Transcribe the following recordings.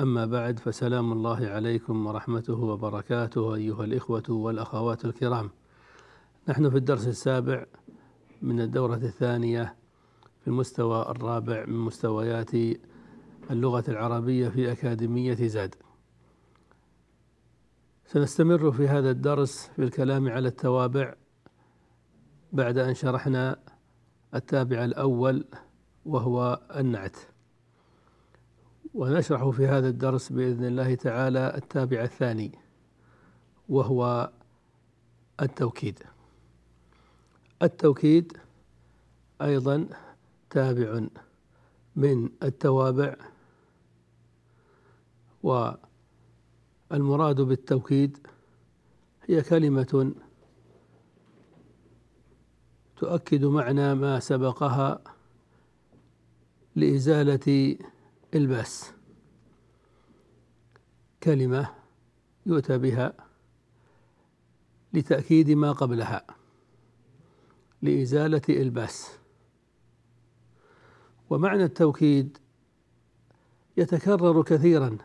أما بعد فسلام الله عليكم ورحمته وبركاته أيها الإخوة والأخوات الكرام. نحن في الدرس السابع من الدورة الثانية في المستوى الرابع من مستويات اللغة العربية في أكاديمية زاد. سنستمر في هذا الدرس في الكلام على التوابع بعد أن شرحنا التابع الأول وهو النعت. ونشرح في هذا الدرس بإذن الله تعالى التابع الثاني وهو التوكيد. التوكيد أيضا تابع من التوابع والمراد بالتوكيد هي كلمة تؤكد معنى ما سبقها لإزالة الباس. كلمة يؤتى بها لتأكيد ما قبلها. لإزالة الباس. ومعنى التوكيد يتكرر كثيرا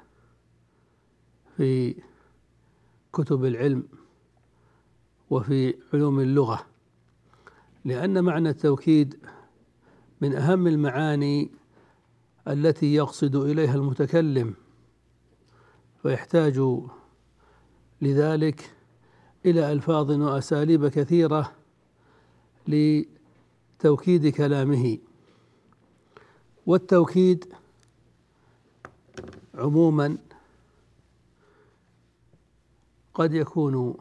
في كتب العلم وفي علوم اللغة لأن معنى التوكيد من أهم المعاني التي يقصد إليها المتكلم فيحتاج لذلك إلى ألفاظ وأساليب كثيرة لتوكيد كلامه. والتوكيد عموما قد يكون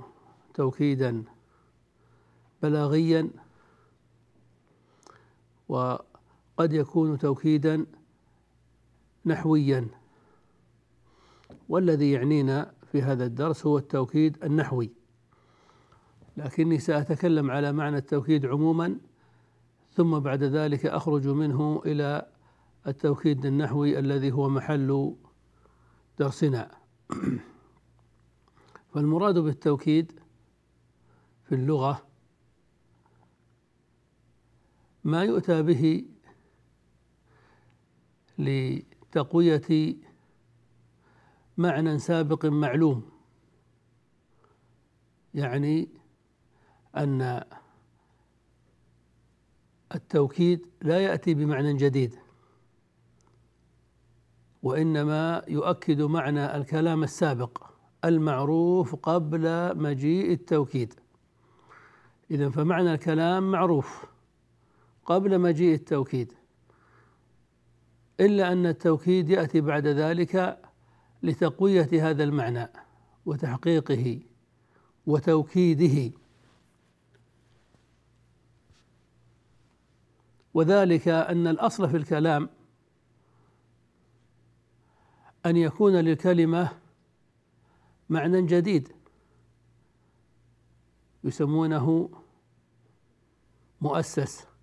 توكيدا بلاغيا وقد يكون توكيدا نحويا. والذي يعنينا في هذا الدرس هو التوكيد النحوي. لكني سأتكلم على معنى التوكيد عموما ثم بعد ذلك أخرج منه إلى التوكيد النحوي الذي هو محل درسنا. فالمراد بالتوكيد في اللغة ما يؤتى به لتقوية معنى سابق معلوم. يعني أن التوكيد لا يأتي بمعنى جديد وإنما يؤكد معنى الكلام السابق المعروف قبل مجيء التوكيد. إذا فمعنى الكلام معروف قبل مجيء التوكيد. إلا أن التوكيد يأتي بعد ذلك لتقوية هذا المعنى وتحقيقه وتوكيده. وذلك أن الأصل في الكلام أن يكون للكلمة معنى جديد يسمونه مؤسس.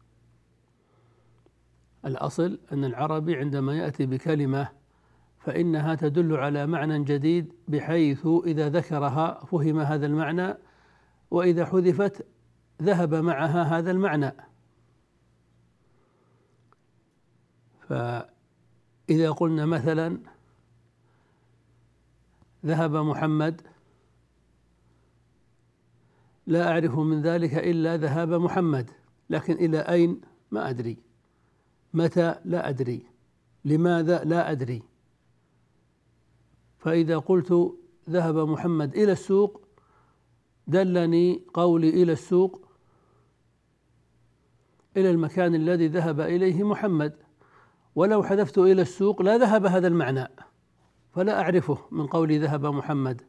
الأصل أن العربي عندما يأتي بكلمة فإنها تدل على معنى جديد بحيث إذا ذكرها فهم هذا المعنى وإذا حذفت ذهب معها هذا المعنى. فإذا قلنا مثلا ذهب محمد لا أعرف من ذلك إلا ذهاب محمد لكن إلى أين؟ ما أدري. متى؟ لا أدري. لماذا؟ لا أدري. فإذا قلت ذهب محمد إلى السوق دلني قولي إلى السوق إلى المكان الذي ذهب إليه محمد. ولو حذفت إلى السوق لا ذهب هذا المعنى. فلا أعرفه من قولي ذهب محمد.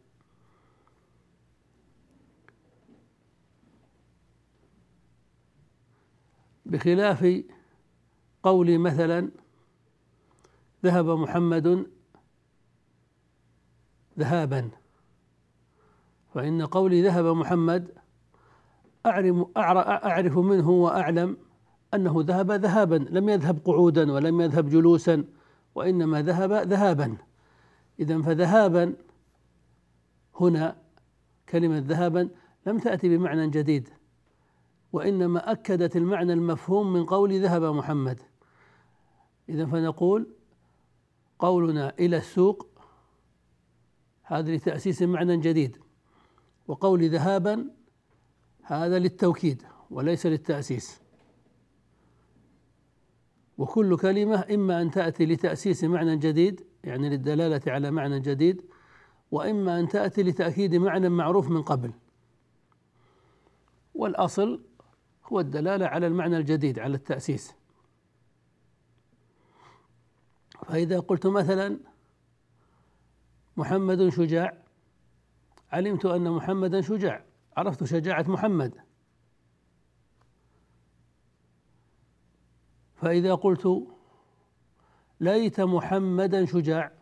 بخلاف قولي مثلا ذهب محمد ذهابا فإن قولي ذهب محمد أعرف, أعرف منه وأعلم أنه ذهب ذهابا لم يذهب قعودا ولم يذهب جلوسا وإنما ذهب ذهابا. إذا فذهابا هنا كلمة ذهابا لم تأتي بمعنى جديد وإنما أكدت المعنى المفهوم من قول ذهب محمد. إذا فنقول قولنا إلى السوق. هذا لتأسيس معنى جديد. وقول ذهابا هذا للتوكيد وليس للتأسيس. وكل كلمة إما أن تأتي لتأسيس معنى جديد يعني للدلالة على معنى جديد وإما أن تأتي لتأكيد معنى معروف من قبل. والأصل هو الدلالة على المعنى الجديد على التأسيس. فإذا قلت مثلا محمد شجاع علمت أن محمدا شجاع عرفت شجاعة محمد. فإذا قلت ليت محمدا شجاع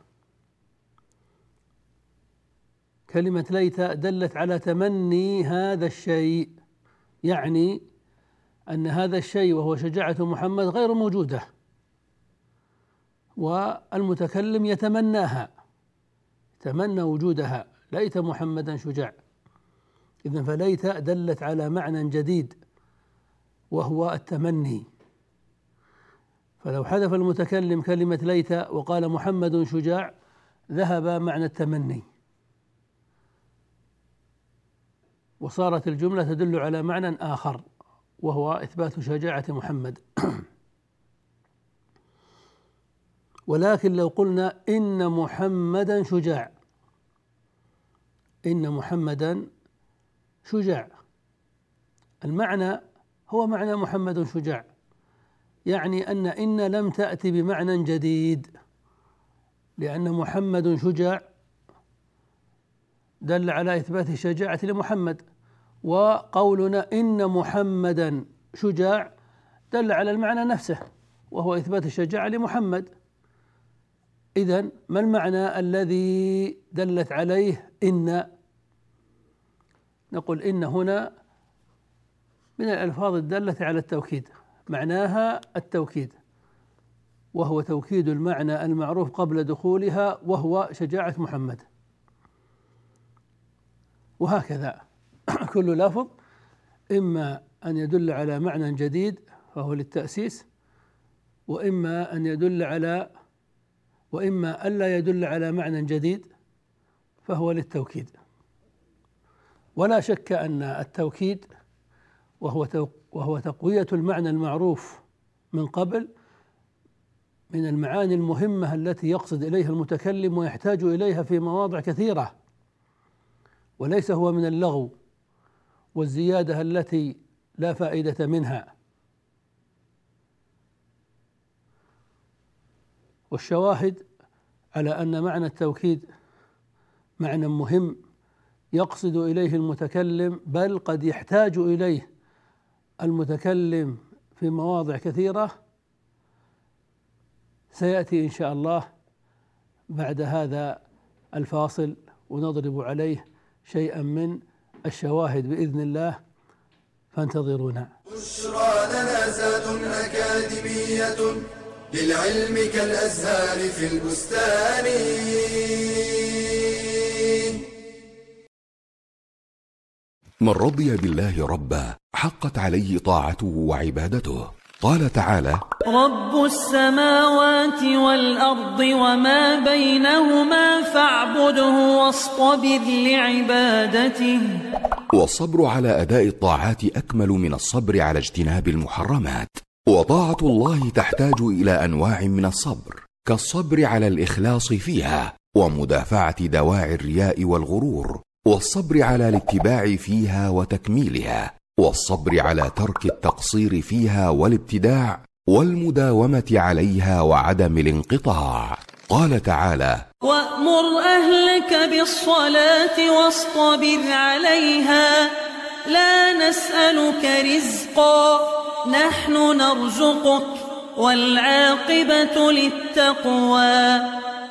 كلمة ليت دلت على تمني هذا الشيء يعني أن هذا الشيء وهو شجاعة محمد غير موجودة. والمتكلم يتمناها تمنى وجودها. ليت محمدا شجاع. إذا فليت دلت على معنى جديد وهو التمني. فلو حذف المتكلم كلمة ليت وقال محمد شجاع ذهب معنى التمني. وصارت الجملة تدل على معنى آخر وهو إثبات شجاعة محمد. ولكن لو قلنا إن محمدا شجاع. إن محمدا شجاع. المعنى هو معنى محمد شجاع. يعني أن إن لم تأتي بمعنى جديد. لأن محمد شجاع دل على إثبات الشجاعة لمحمد. وقولنا إن محمدا شجاع دل على المعنى نفسه وهو إثبات الشجاعة لمحمد. إذا ما المعنى الذي دلت عليه إن؟ نقول إن هنا من الألفاظ الدالة على التوكيد معناها التوكيد وهو توكيد المعنى المعروف قبل دخولها وهو شجاعة محمد. وهكذا. كل لفظ إما أن يدل على معنى جديد فهو للتأسيس وإما أن يدل على وإما ألا يدل على معنى جديد فهو للتوكيد. ولا شك أن التوكيد وهو وهو تقوية المعنى المعروف من قبل من المعاني المهمة التي يقصد إليها المتكلم ويحتاج إليها في مواضع كثيرة. وليس هو من اللغو والزيادة التي لا فائدة منها. والشواهد على أن معنى التوكيد معنى مهم يقصد إليه المتكلم بل قد يحتاج إليه المتكلم في مواضع كثيرة. سيأتي إن شاء الله بعد هذا الفاصل ونضرب عليه شيئا من الشواهد بإذن الله. فانتظرونا. بشرى لنا أكاديمية. للعلم كالأزهار في البستان. من رضي بالله ربا حقت عليه طاعته وعبادته. قال تعالى رب السماوات والأرض وما بينهما فاعبده واصطبر لعبادته. والصبر على أداء الطاعات أكمل من الصبر على اجتناب المحرمات. وطاعة الله تحتاج إلى أنواع من الصبر كالصبر على الإخلاص فيها ومدافعة دواعي الرياء والغرور والصبر على الاتباع فيها وتكميلها والصبر على ترك التقصير فيها والابتداع والمداومة عليها وعدم الانقطاع. قال تعالى وأمر أهلك بالصلاة واصطبر عليها لا نسألك رزقا. نحن نرزقك والعاقبة للتقوى.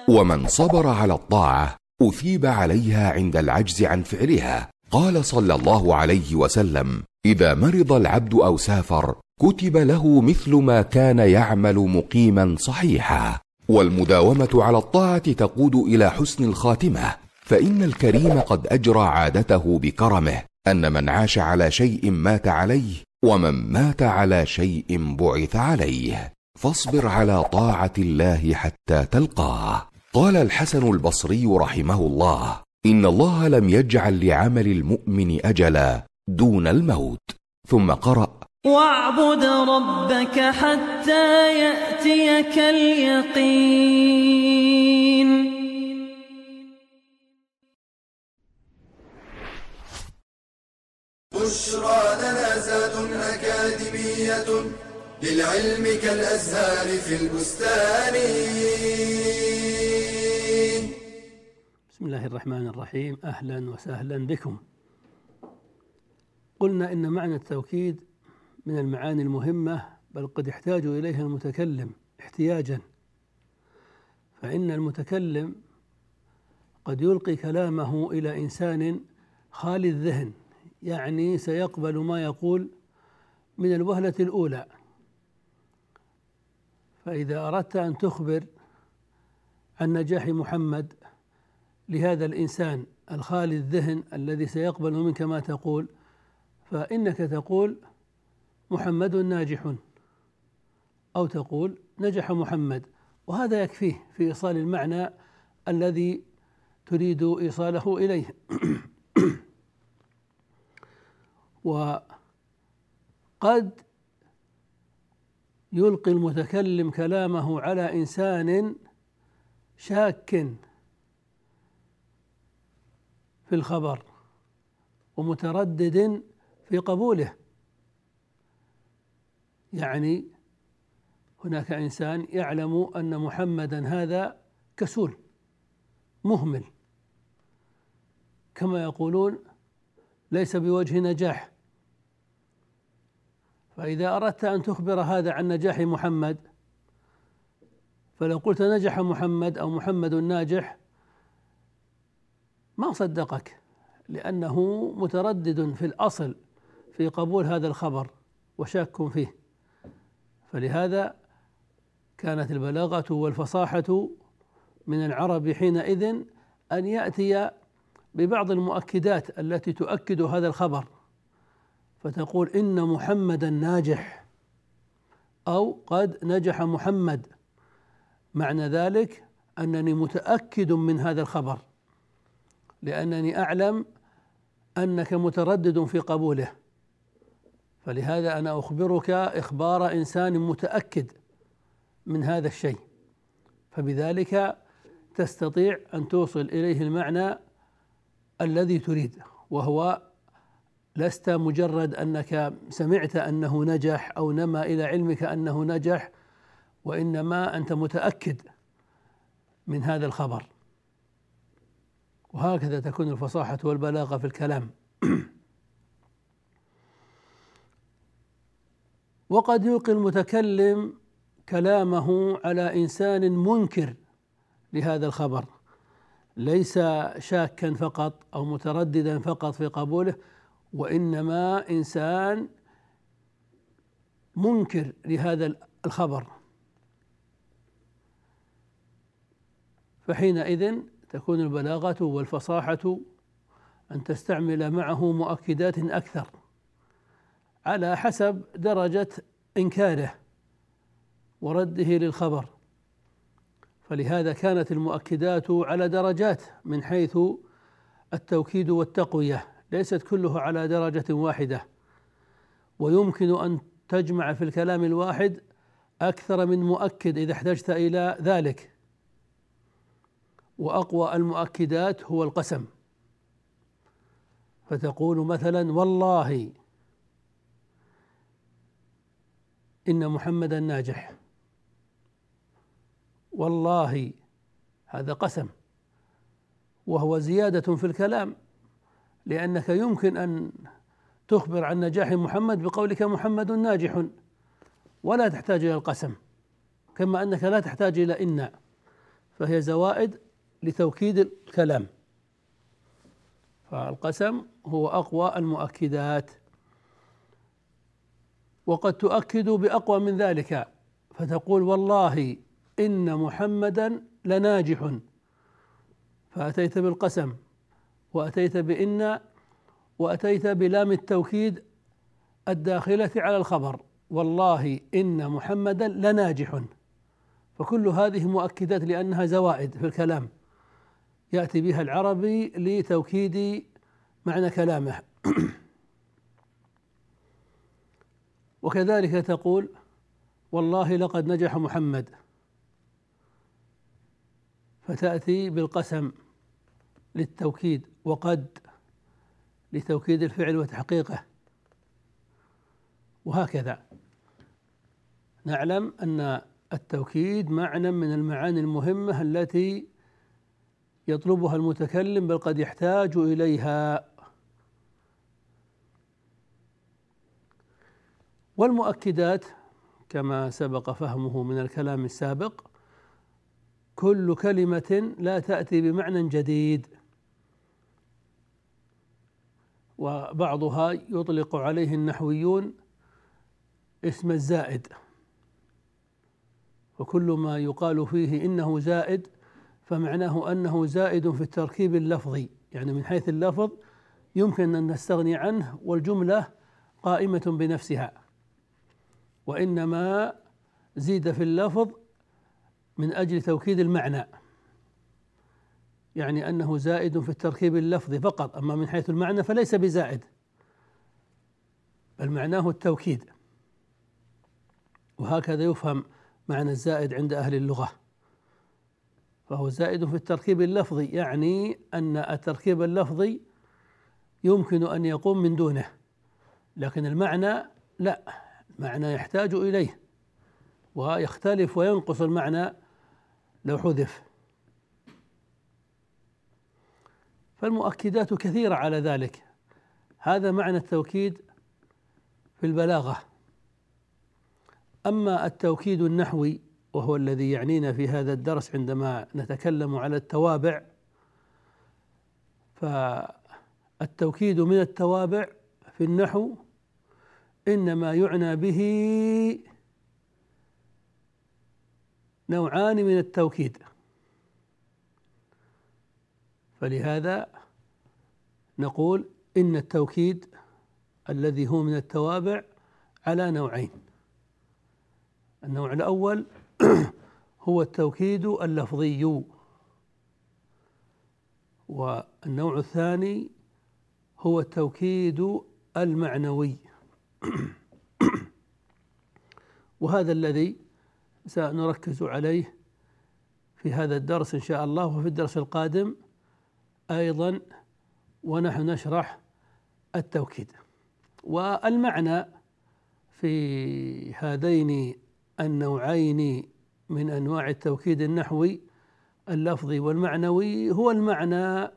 ومن صبر على الطاعة أثيب عليها عند العجز عن فعلها. قال صلى الله عليه وسلم إذا مرض العبد أو سافر كتب له مثل ما كان يعمل مقيما صحيحا. والمداومة على الطاعة تقود إلى حسن الخاتمة. فإن الكريم قد أجرى عادته بكرمه أن من عاش على شيء مات عليه ومن مات على شيء بعث عليه فاصبر على طاعة الله حتى تلقاه. قال الحسن البصري رحمه الله إن الله لم يجعل لعمل المؤمن أجلا دون الموت. ثم قرأ واعبد ربك حتى يأتيك اليقين. بشرى لنا زاد أكاديمية للعلم كالأزهار في البستان بسم الله الرحمن الرحيم أهلا وسهلا بكم. قلنا إن معنى التوكيد من المعاني المهمة بل قد يحتاج إليها المتكلم احتياجا. فإن المتكلم قد يلقي كلامه إلى إنسان خالي الذهن يعني سيقبل ما يقول من الوهلة الأولى. فإذا أردت أن تخبر عن نجاح محمد لهذا الإنسان الخالي الذهن الذي سيقبل منك ما تقول فإنك تقول محمد ناجح أو تقول نجح محمد وهذا يكفيه في إيصال المعنى الذي تريد إيصاله إليه وقد يلقي المتكلم كلامه على إنسان شاك في الخبر ومتردد في قبوله. يعني هناك إنسان يعلم أن محمدا هذا كسول مهمل. كما يقولون ليس بوجه نجاح. فإذا أردت أن تخبر هذا عن نجاح محمد فلو قلت نجح محمد أو محمد ناجح ما صدقك لأنه متردد في الأصل في قبول هذا الخبر وشاك فيه. فلهذا كانت البلاغة والفصاحة من العرب حينئذ أن يأتي ببعض المؤكدات التي تؤكد هذا الخبر فتقول إن محمدا ناجح أو قد نجح محمد. معنى ذلك أنني متأكد من هذا الخبر لأنني أعلم أنك متردد في قبوله. فلهذا أنا أخبرك إخبار إنسان متأكد من هذا الشيء. فبذلك تستطيع أن توصل إليه المعنى الذي تريد وهو لست مجرد أنك سمعت أنه نجح أو نما إلى علمك أنه نجح وإنما أنت متأكد من هذا الخبر. وهكذا تكون الفصاحة والبلاغة في الكلام. وقد يلقي المتكلم كلامه على إنسان منكر لهذا الخبر. ليس شاكا فقط أو مترددا فقط في قبوله وإنما إنسان منكر لهذا الخبر. فحينئذ تكون البلاغة والفصاحة أن تستعمل معه مؤكدات أكثر على حسب درجة إنكاره ورده للخبر. فلهذا كانت المؤكدات على درجات من حيث التوكيد والتقوية ليست كلها على درجة واحدة. ويمكن أن تجمع في الكلام الواحد أكثر من مؤكد إذا احتجت إلى ذلك. وأقوى المؤكدات هو القسم. فتقول مثلا والله إن محمدا ناجح. والله هذا قسم وهو زيادة في الكلام لأنك يمكن أن تخبر عن نجاح محمد بقولك محمد ناجح ولا تحتاج إلى القسم كما أنك لا تحتاج إلى إن فهي زوائد لتوكيد الكلام. فالقسم هو أقوى المؤكدات وقد تؤكد بأقوى من ذلك فتقول والله إن محمدا لناجح. فأتيت بالقسم وأتيت بإن وأتيت بلام التوكيد الداخلة على الخبر. والله إن محمدا لناجح. فكل هذه مؤكدات لأنها زوائد في الكلام. يأتي بها العربي لتوكيد معنى كلامه. وكذلك تقول والله لقد نجح محمد. فتأتي بالقسم للتوكيد وقد لتوكيد الفعل وتحقيقه. وهكذا. نعلم أن التوكيد معنى من المعاني المهمة التي يطلبها المتكلم بل قد يحتاج إليها. والمؤكدات كما سبق فهمه من الكلام السابق كل كلمة لا تأتي بمعنى جديد. وبعضها يطلق عليه النحويون اسم الزائد. وكل ما يقال فيه إنه زائد فمعناه أنه زائد في التركيب اللفظي. يعني من حيث اللفظ يمكن أن نستغني عنه والجملة قائمة بنفسها. وإنما زيد في اللفظ من أجل توكيد المعنى. يعني أنه زائد في التركيب اللفظي فقط أما من حيث المعنى فليس بزائد بل معناه التوكيد. وهكذا يفهم معنى الزائد عند أهل اللغة. فهو زائد في التركيب اللفظي يعني أن التركيب اللفظي يمكن أن يقوم من دونه لكن المعنى لا المعنى يحتاج إليه ويختلف وينقص المعنى لو حذف. فالمؤكدات كثيرة على ذلك. هذا معنى التوكيد في البلاغة. أما التوكيد النحوي وهو الذي يعنينا في هذا الدرس عندما نتكلم على التوابع فالتوكيد من التوابع في النحو إنما يعنى به نوعان من التوكيد. فلهذا نقول إن التوكيد الذي هو من التوابع على نوعين. النوع الأول هو التوكيد اللفظي والنوع الثاني هو التوكيد المعنوي. وهذا الذي سنركز عليه في هذا الدرس إن شاء الله وفي الدرس القادم أيضا ونحن نشرح التوكيد. والمعنى في هذين النوعين من أنواع التوكيد النحوي اللفظي والمعنوي هو المعنى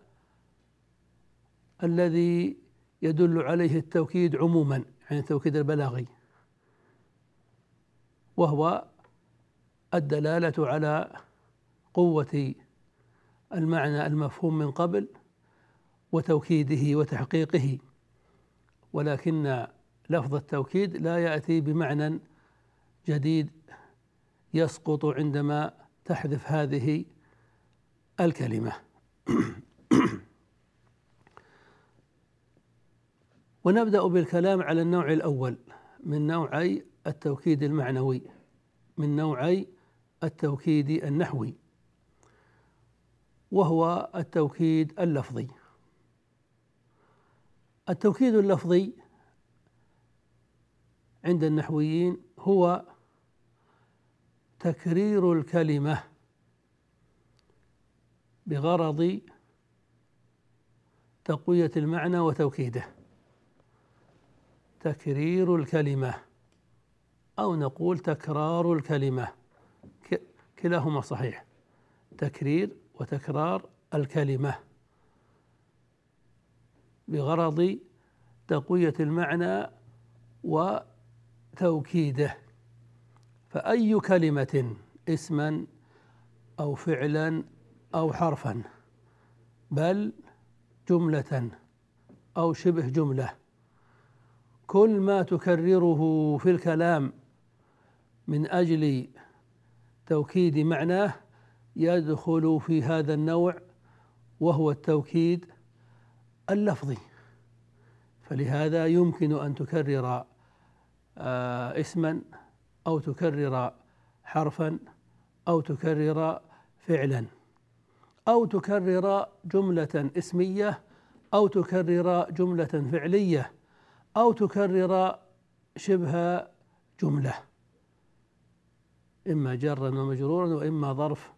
الذي يدل عليه التوكيد عموما يعني التوكيد البلاغي وهو الدلالة على قوة المعنى المفهوم من قبل وتوكيده وتحقيقه ولكن لفظ التوكيد لا يأتي بمعنى جديد يسقط عندما تحذف هذه الكلمة. ونبدأ بالكلام على النوع الأول من نوعي التوكيد المعنوي من نوعي التوكيد النحوي وهو التوكيد اللفظي. التوكيد اللفظي عند النحويين هو تكرير الكلمة بغرض تقوية المعنى وتوكيده. تكرير الكلمة أو نقول تكرار الكلمة. كلاهما صحيح. تكرير وتكرار الكلمة. بغرض تقوية المعنى وتوكيده. فأي كلمة اسما أو فعلا أو حرفا بل جملة أو شبه جملة. كل ما تكرره في الكلام من أجل توكيد معناه يدخل في هذا النوع وهو التوكيد اللفظي. فلهذا يمكن أن تكرر آه، اسما أو تكرر حرفا أو تكرر فعلا. أو تكرر جملة اسمية أو تكرر جملة فعلية أو تكرر شبه جملة. إما جرا ومجرورا وإما ظرف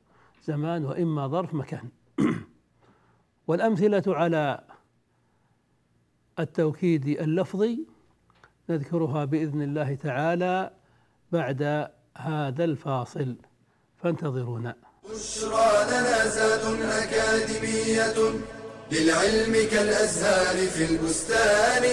زمان وإما ظرف مكان. والأمثلة على التوكيد اللفظي نذكرها بإذن الله تعالى بعد هذا الفاصل. فانتظرونا. بشرى لنا زاد أكاديمية للعلم كالأزهار في البستان.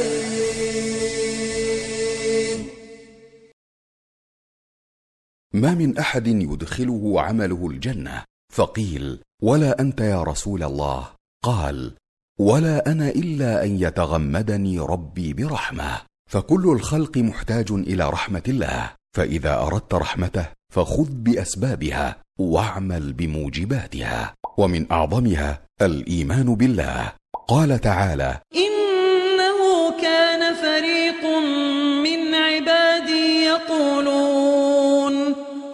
ما من أحد يدخله عمله الجنة؟ فقيل ولا أنت يا رسول الله؟ قال ولا أنا إلا أن يتغمدني ربي برحمة. فكل الخلق محتاج إلى رحمة الله. فإذا أردت رحمته فخذ بأسبابها واعمل بموجباتها. ومن أعظمها الإيمان بالله. قال تعالى إنه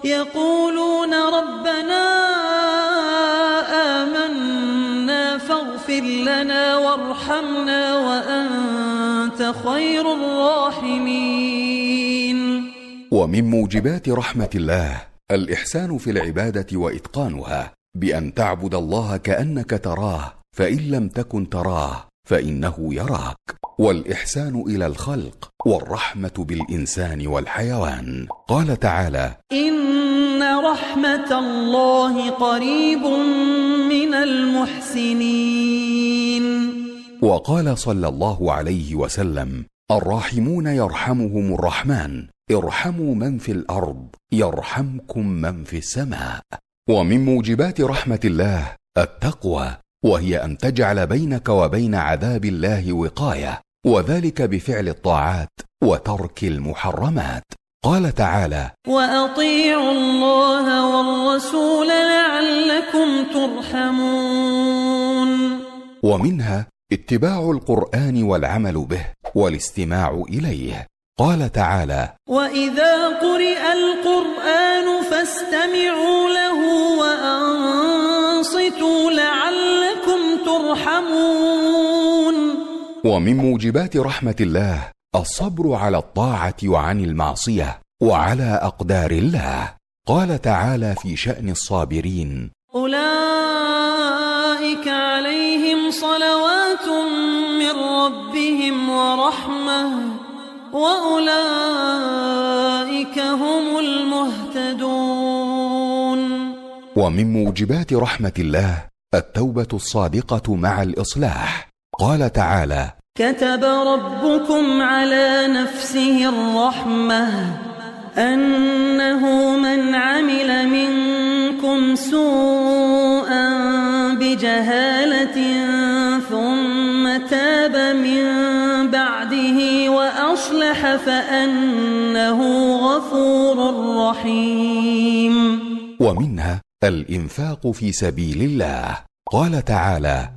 يقولون ربنا آمنا فاغفر لنا وارحمنا وأنت خير الراحمين. ومن موجبات رحمة الله الإحسان في العبادة وإتقانها بأن تعبد الله كأنك تراه فإن لم تكن تراه فإنه يراك. والإحسان إلى الخلق والرحمة بالإنسان والحيوان. قال تعالى إن رحمة الله قريب من المحسنين. وقال صلى الله عليه وسلم الراحمون يرحمهم الرحمن ارحموا من في الأرض يرحمكم من في السماء. ومن موجبات رحمة الله التقوى وهي أن تجعل بينك وبين عذاب الله وقاية. وذلك بفعل الطاعات وترك المحرمات. قال تعالى وأطيعوا الله والرسول لعلكم ترحمون. ومنها اتباع القرآن والعمل به والاستماع إليه. قال تعالى وإذا قرئ القرآن فاستمعوا له وأنصتوا لعلكم ترحمون. ومن موجبات رحمة الله الصبر على الطاعة وعن المعصية وعلى أقدار الله. قال تعالى في شأن الصابرين أولئك عليهم صلوات من ربهم ورحمة وأولئك هم المهتدون. ومن موجبات رحمة الله التوبة الصادقة مع الإصلاح. قال تعالى كتب ربكم على نفسه الرحمة أنه من عمل منكم سوءا بجهالة ثم تاب من بعده وأصلح فأنه غفور رحيم. ومنها الإنفاق في سبيل الله. قال تعالى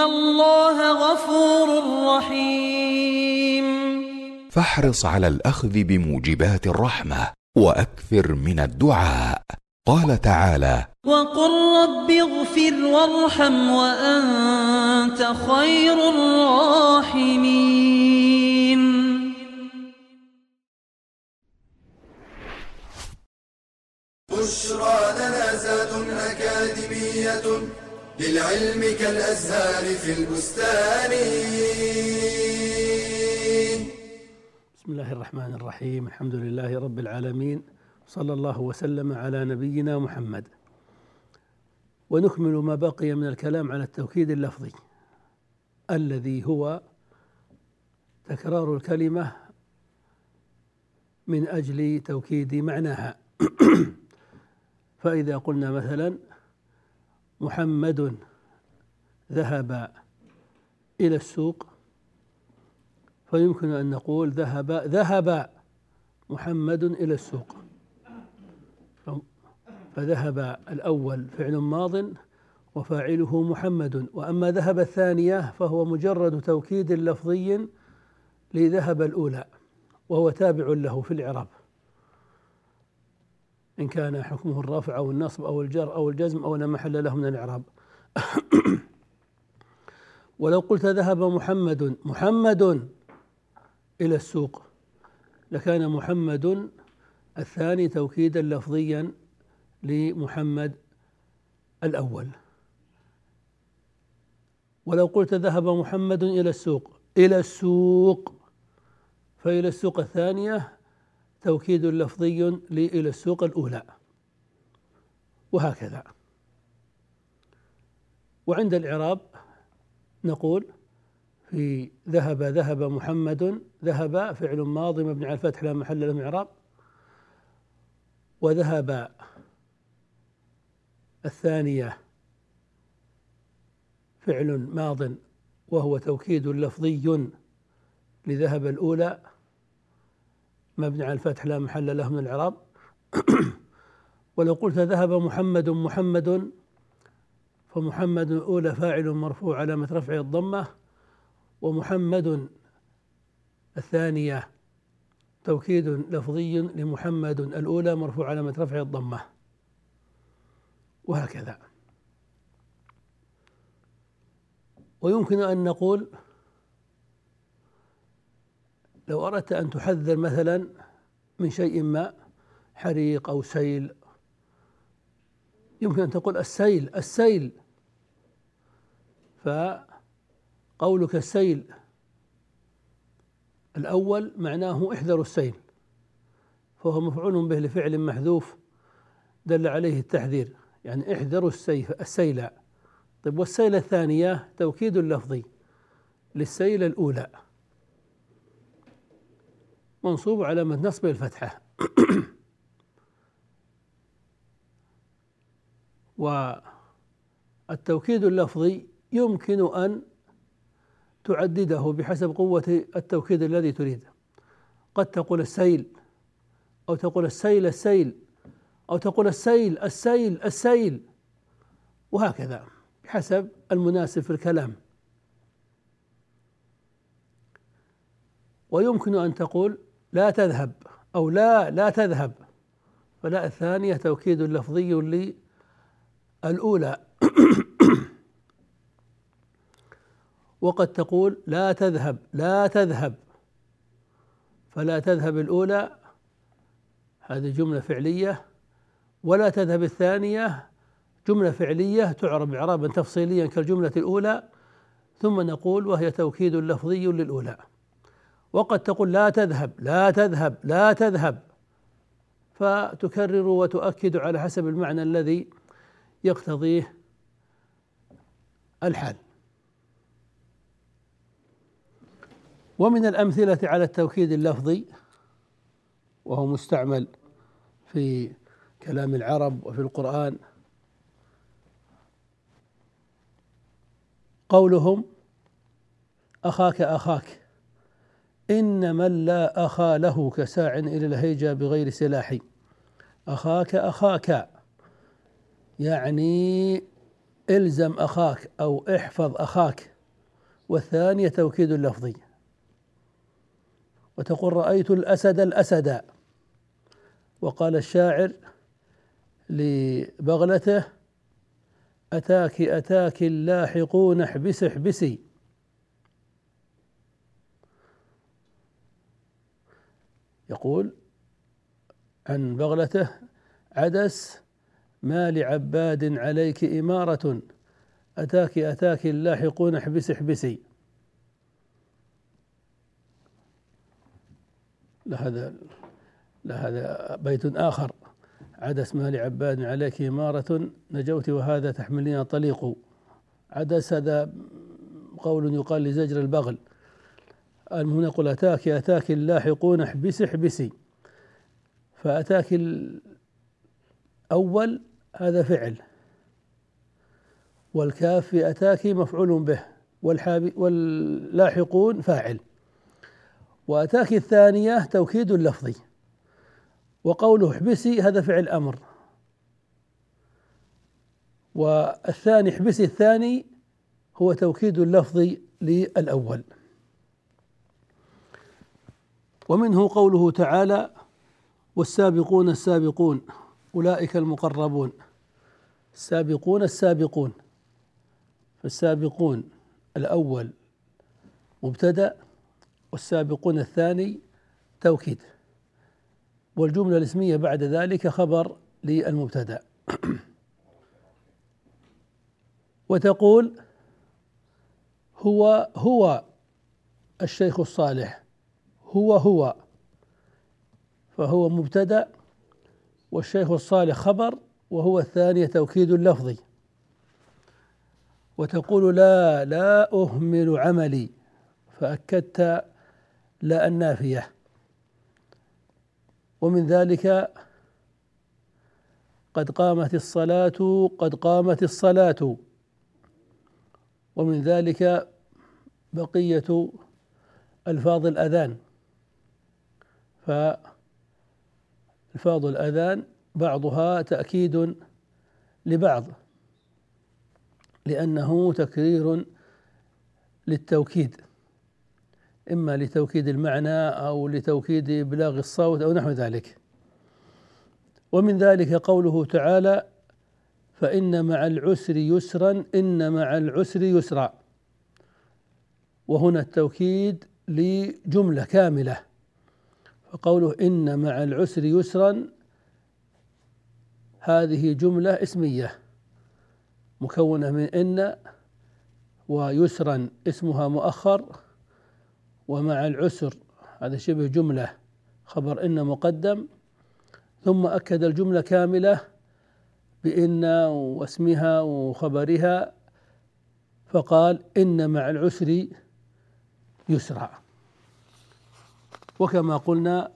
الله غفور رحيم. فاحرص على الأخذ بموجبات الرحمة وأكثر من الدعاء. قال تعالى وقل رب اغفر وارحم وأنت خير الراحمين. بشرى لنا زاد أكاديمية للعلم كالأزهار في البستان. بسم الله الرحمن الرحيم. الحمد لله رب العالمين. صلى الله وسلم على نبينا محمد. ونكمل ما بقي من الكلام على التوكيد اللفظي الذي هو تكرار الكلمة من أجل توكيد معناها. فإذا قلنا مثلا محمد ذهب إلى السوق. فيمكن أن نقول ذهب ذهب محمد إلى السوق. فذهب الأول فعل ماض وفاعله محمد. وأما ذهب الثانية فهو مجرد توكيد لفظي لذهب الأولى وهو تابع له في الإعراب. إن كان حكمه الرفع أو النصب أو الجر أو الجزم أو لا محل له من الإعراب. ولو قلت ذهب محمد محمد إلى السوق لكان محمد الثاني توكيدا لفظيا لمحمد الأول. ولو قلت ذهب محمد إلى السوق إلى السوق فإلى السوق الثانية توكيد لفظي إلى السوق الأولى. وهكذا. وعند الإعراب نقول في ذهب ذهب محمد ذهب فعل ماضي مبني على الفتح لا محل له من إعراب. وذهب الثانية فعل ماض وهو توكيد لفظي لذهب الأولى. مبني على الفتح لا محل له من الإعراب. ولو قلت ذهب محمد محمد فمحمد الأولى فاعل مرفوع علامة رفعه الضمة ومحمد الثانية توكيد لفظي لمحمد الأولى مرفوع علامة رفعه الضمة. وهكذا. ويمكن أن نقول لو أردت أن تحذر مثلا من شيء ما حريق أو سيل يمكن أن تقول السيل السيل. فقولك السيل الأول معناه احذروا السيل فهو مفعول به لفعل محذوف دل عليه التحذير يعني إحذروا السيف السيل. طيب والسيلة الثانية توكيد لفظي للسيلة الأولى. منصوب علامة نصب الفتحة والتوكيد اللفظي يمكن أن تعدده بحسب قوة التوكيد الذي تريده قد تقول السيل أو تقول السيل السيل أو تقول السيل السيل السيل وهكذا بحسب المناسب في الكلام. ويمكن أن تقول لا تذهب أو لا لا تذهب. فلا الثانية توكيد لفظي للأولى وقد تقول لا تذهب لا تذهب. فلا تذهب الأولى هذه جملة فعلية. ولا تذهب الثانية جملة فعلية تعرب إعرابا تفصيليا كالجملة الأولى. ثم نقول وهي توكيد لفظي للأولى. وقد تقول لا تذهب لا تذهب لا تذهب. فتكرر وتؤكد على حسب المعنى الذي يقتضيه الحال. ومن الأمثلة على التوكيد اللفظي وهو مستعمل في كلام العرب وفي القرآن قولهم أخاك أخاك. إن من لا أخا له كساع إلى الهيجة بغير سلاح. أخاك أخاك. يعني إلزم أخاك أو احفظ أخاك. والثانية توكيد لفظي وتقول رأيت الأسد الأسد. وقال الشاعر لبغلته أتاك أتاك اللاحقون احبس احبسي. يقول عن بغلته عدس ما لعباد عليك إمارة. أتاك أتاك اللاحقون احبس احبسي. لهذا لهذا بيت آخر. عدس ما لعباد عليك إمارة. نجوت وهذا تحملين طليق عدس هذا قول يقال لزجر البغل. المهم نقول أتاك أتاك اللاحقون احبس احبسي. فأتاك الأول هذا فعل. والكاف في أتاك مفعول به. واللاحقون فاعل. وأتاك الثانية توكيد لفظي. وقوله احبسي هذا فعل أمر. والثاني احبسي الثاني هو توكيد اللفظي للأول. ومنه قوله تعالى والسابقون السابقون أولئك المقربون. السابقون السابقون. فالسابقون الأول مبتدأ والسابقون الثاني توكيد. والجملة الاسمية بعد ذلك خبر للمبتدأ. وتقول هو هو الشيخ الصالح. هو هو. فهو مبتدأ والشيخ الصالح خبر وهو الثاني توكيد لفظي وتقول لا لا أهمل عملي. فأكدت لا النافية. ومن ذلك قد قامت الصلاة قد قامت الصلاة. ومن ذلك بقية ألفاظ الأذان. فألفاظ الأذان بعضها تأكيد لبعض لأنه تكرير للتوكيد إما لتوكيد المعنى أو لتوكيد إبلاغ الصوت أو نحو ذلك. ومن ذلك قوله تعالى فإن مع العسر يسرا إن مع العسر يسرا. وهنا التوكيد لجملة كاملة. فقوله إن مع العسر يسرا هذه جملة اسمية مكونة من إن ويسرا اسمها مؤخر ومع العسر هذا شبه جملة خبر إن مقدم ثم أكد الجملة كاملة بإن واسمها وخبرها فقال إن مع العسر يسرا. وكما قلنا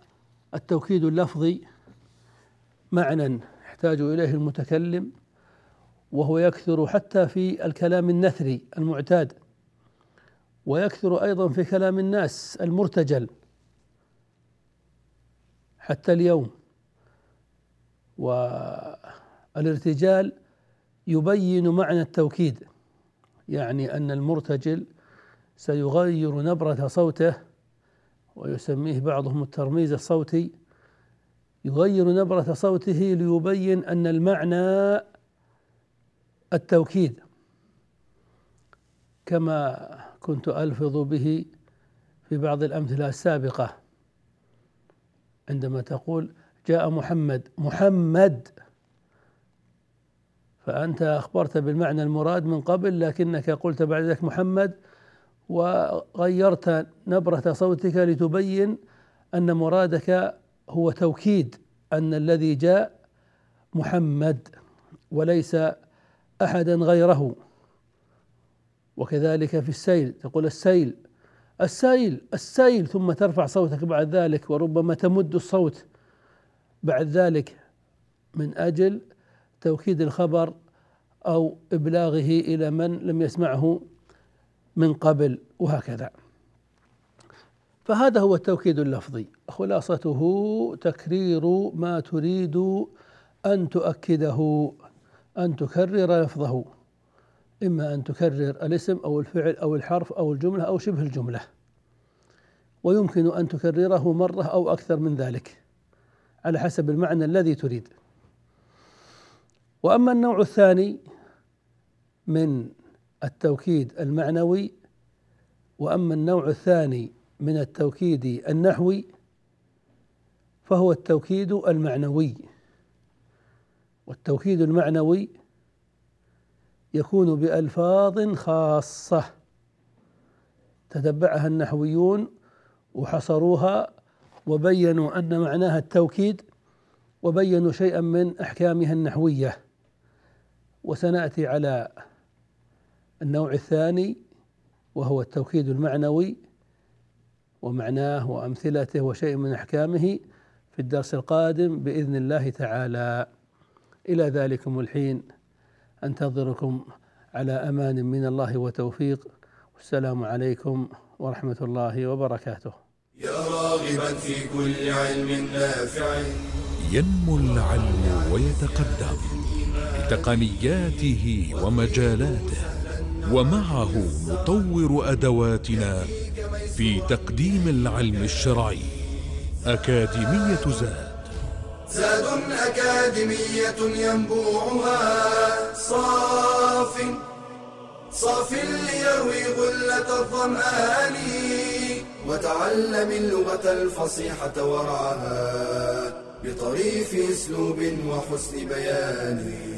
التوكيد اللفظي معنى يحتاج إليه المتكلم وهو يكثر حتى في الكلام النثري المعتاد ويكثر أيضا في كلام الناس المرتجل حتى اليوم. والارتجال يبين معنى التوكيد يعني أن المرتجل سيغير نبرة صوته ويسميه بعضهم الترميز الصوتي يغير نبرة صوته ليبين أن المعنى التوكيد. كما كنت ألفظ به في بعض الأمثلة السابقة عندما تقول جاء محمد محمد! فأنت أخبرت بالمعنى المراد من قبل لكنك قلت بعد ذلك محمد! وغيرت نبرة صوتك لتبين أن مرادك هو توكيد أن الذي جاء محمد وليس أحدا غيره. وكذلك في السيل تقول السيل السيل السيل ثم ترفع صوتك بعد ذلك وربما تمد الصوت بعد ذلك من أجل توكيد الخبر أو إبلاغه إلى من لم يسمعه من قبل وهكذا. فهذا هو التوكيد اللفظي. خلاصته تكرير ما تريد أن تؤكده أن تكرر لفظه إما أن تكرر الاسم أو الفعل أو الحرف أو الجملة أو شبه الجملة. ويمكن أن تكرره مرة أو أكثر من ذلك على حسب المعنى الذي تريد. وأما النوع الثاني من التوكيد المعنوي وأما النوع الثاني من التوكيد النحوي فهو التوكيد المعنوي. والتوكيد المعنوي يكون بألفاظ خاصة تتبعها النحويون وحصروها وبينوا أن معناها التوكيد وبينوا شيئا من أحكامها النحوية. وسنأتي على النوع الثاني وهو التوكيد المعنوي ومعناه وأمثلته وشيء من أحكامه في الدرس القادم بإذن الله تعالى. إلى ذلكم الحين. أنتظركم على أمان من الله وتوفيق. والسلام عليكم ورحمة الله وبركاته. يا راغبا في كل علم نافع. ينمو العلم ويتقدم بتقنياته ومجالاته. ومعه نطور أدواتنا في تقديم العلم الشرعي. أكاديمية زاد. زاد أكاديمية ينبوعها صاف. صاف ليروي غلة الظمآن وتعلم اللغة الفصيحة ورعاها بطريف أسلوب وحسن بيان.